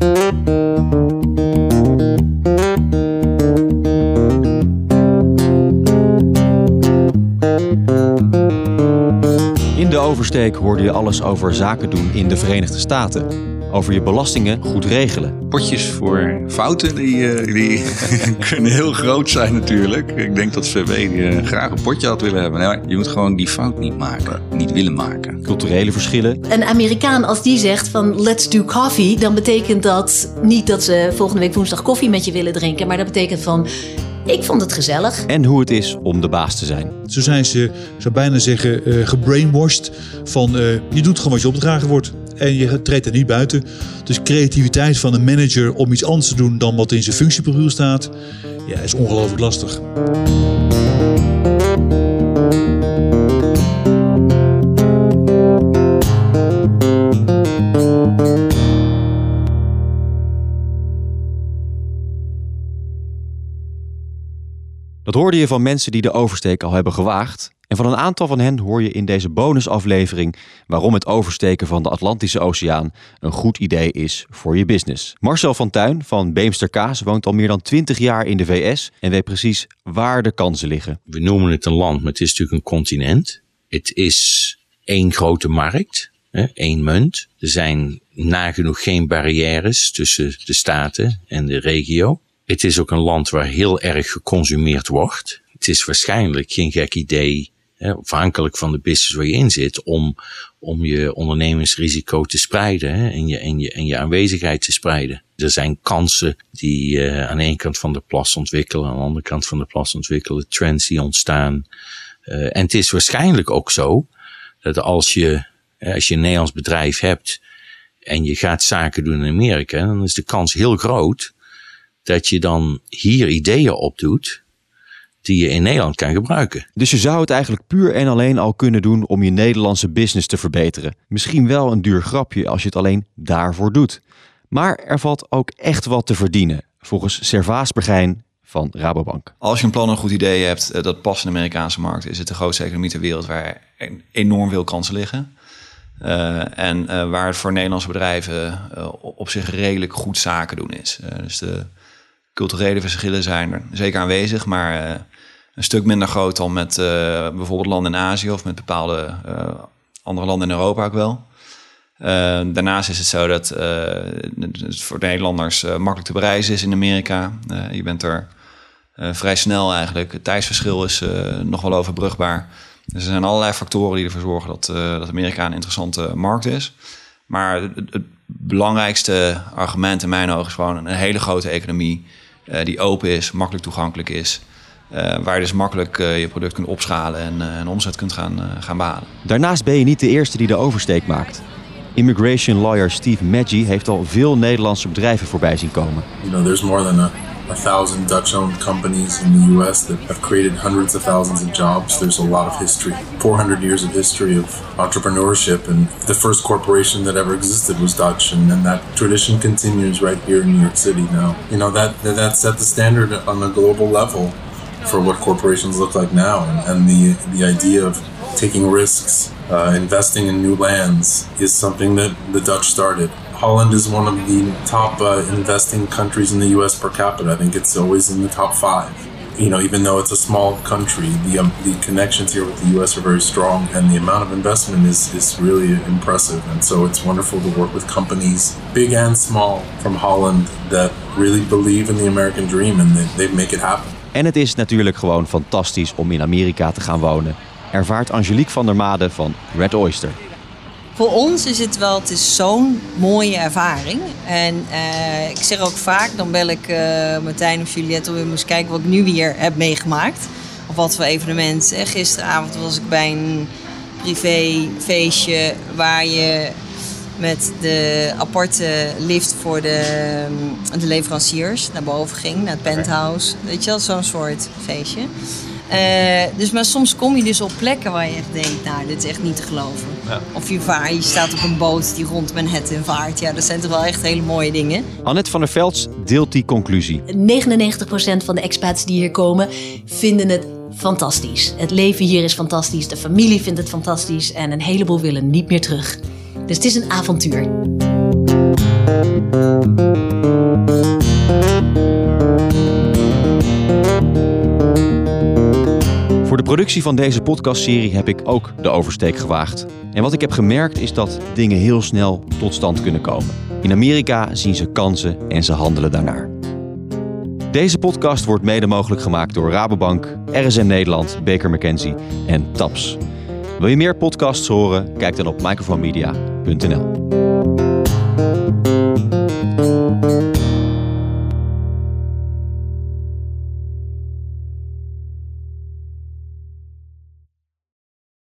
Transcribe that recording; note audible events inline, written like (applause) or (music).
In de oversteek hoorde je alles over zaken doen in de Verenigde Staten. Over je belastingen goed regelen. Potjes voor fouten, die, eh, die (laughs) kunnen heel groot zijn natuurlijk. Ik denk dat VW eh, graag een potje had willen hebben. Nee, maar je moet gewoon die fout niet maken, niet willen maken. Culturele verschillen. Een Amerikaan als die zegt van let's do coffee, dan betekent dat niet dat ze volgende week woensdag koffie met je willen drinken, maar dat betekent van ik vond het gezellig. En hoe het is om de baas te zijn. Zo zijn ze, zou bijna zeggen, eh, gebrainwashed van eh, je doet gewoon wat je opgedragen wordt. En je treedt er niet buiten. Dus creativiteit van een manager om iets anders te doen dan wat in zijn functieprofiel staat, ja, is ongelooflijk lastig. Dat hoorde je van mensen die de oversteek al hebben gewaagd. En van een aantal van hen hoor je in deze bonusaflevering waarom het oversteken van de Atlantische Oceaan een goed idee is voor je business. Marcel van Tuin van Beemster Kaas woont al meer dan 20 jaar in de VS en weet precies waar de kansen liggen. We noemen het een land, maar het is natuurlijk een continent. Het is één grote markt, één munt. Er zijn nagenoeg geen barrières tussen de staten en de regio. Het is ook een land waar heel erg geconsumeerd wordt. Het is waarschijnlijk geen gek idee, hè, afhankelijk van de business waar je in zit, om, om je ondernemingsrisico te spreiden hè, en, je, en, je, en je aanwezigheid te spreiden. Er zijn kansen die uh, aan de ene kant van de plas ontwikkelen, aan de andere kant van de plas ontwikkelen, trends die ontstaan. Uh, en het is waarschijnlijk ook zo dat als je, als je een Nederlands bedrijf hebt en je gaat zaken doen in Amerika, dan is de kans heel groot dat je dan hier ideeën opdoet die je in Nederland kan gebruiken. Dus je zou het eigenlijk puur en alleen al kunnen doen om je Nederlandse business te verbeteren. Misschien wel een duur grapje als je het alleen daarvoor doet. Maar er valt ook echt wat te verdienen, volgens Servaas Bergijn van Rabobank. Als je een plan en een goed idee hebt eh, dat past in de Amerikaanse markt, is het de grootste economie ter wereld waar enorm veel kansen liggen. Uh, en uh, waar het voor Nederlandse bedrijven uh, op zich redelijk goed zaken doen is. dus de culturele verschillen zijn er zeker aanwezig, maar een stuk minder groot dan met bijvoorbeeld landen in Azië of met bepaalde andere landen in Europa ook wel. daarnaast is het zo dat het voor Nederlanders makkelijk te bereizen is in Amerika. je bent er vrij snel eigenlijk. Het tijdsverschil is nog wel overbrugbaar. Dus er zijn allerlei factoren die ervoor zorgen dat, dat Amerika een interessante markt is. Maar het, het, belangrijkste argument in mijn ogen is gewoon een hele grote economie uh, die open is, makkelijk toegankelijk is. Uh, waar je dus makkelijk je product kunt opschalen en een omzet kunt gaan, gaan behalen. Daarnaast ben je niet de eerste die de oversteek maakt. Immigration lawyer Steve Maggi heeft al veel Nederlandse bedrijven voorbij zien komen. You know, there's more than a a thousand Dutch-owned companies in the U.S. that have created hundreds of thousands of jobs. There's a lot of history, 400 years of history of entrepreneurship, and the first corporation that ever existed was Dutch, and, and that tradition continues right here in New York City now. You know that that set the standard on a global level for what corporations look like now, and, and the the idea of taking risks, uh, investing in new lands, is something that the Dutch started. Holland is one of the top uh, investing countries in the U.S. per capita. I think it's always in the top five. You know, even though it's a small country, the um, the connections here with the U.S. are very strong, and the amount of investment is is really impressive. And so it's wonderful to work with companies, big and small, from Holland that really believe in the American dream and they, they make it happen. En het is natuurlijk gewoon fantastisch om in Amerika te gaan wonen. Ervaart Angelique van der Made van Red Oyster. Voor ons is het wel, het is zo'n mooie ervaring. En uh, ik zeg ook vaak, dan bel ik uh, Martijn of Juliette om weer eens kijken wat ik nu weer heb meegemaakt. Of wat voor evenement. Eh, gisteravond was ik bij een privéfeestje waar je met de aparte lift voor de, de leveranciers naar boven ging, naar het penthouse. Weet je wel, zo'n soort feestje. Uh, dus, maar soms kom je dus op plekken waar je echt denkt, nou, dit is echt niet te geloven. Ja. Of je, vaart, je staat op een boot die rond Manhattan vaart. Ja, dat zijn toch wel echt hele mooie dingen. Annette van der Velds deelt die conclusie. 99% van de expats die hier komen vinden het fantastisch. Het leven hier is fantastisch, de familie vindt het fantastisch en een heleboel willen niet meer terug. Dus het is een avontuur. Productie van deze podcastserie heb ik ook de oversteek gewaagd. En wat ik heb gemerkt is dat dingen heel snel tot stand kunnen komen. In Amerika zien ze kansen en ze handelen daarnaar. Deze podcast wordt mede mogelijk gemaakt door Rabobank, RSM Nederland, Baker McKenzie en TAPS. Wil je meer podcasts horen? Kijk dan op microfonemedia.nl.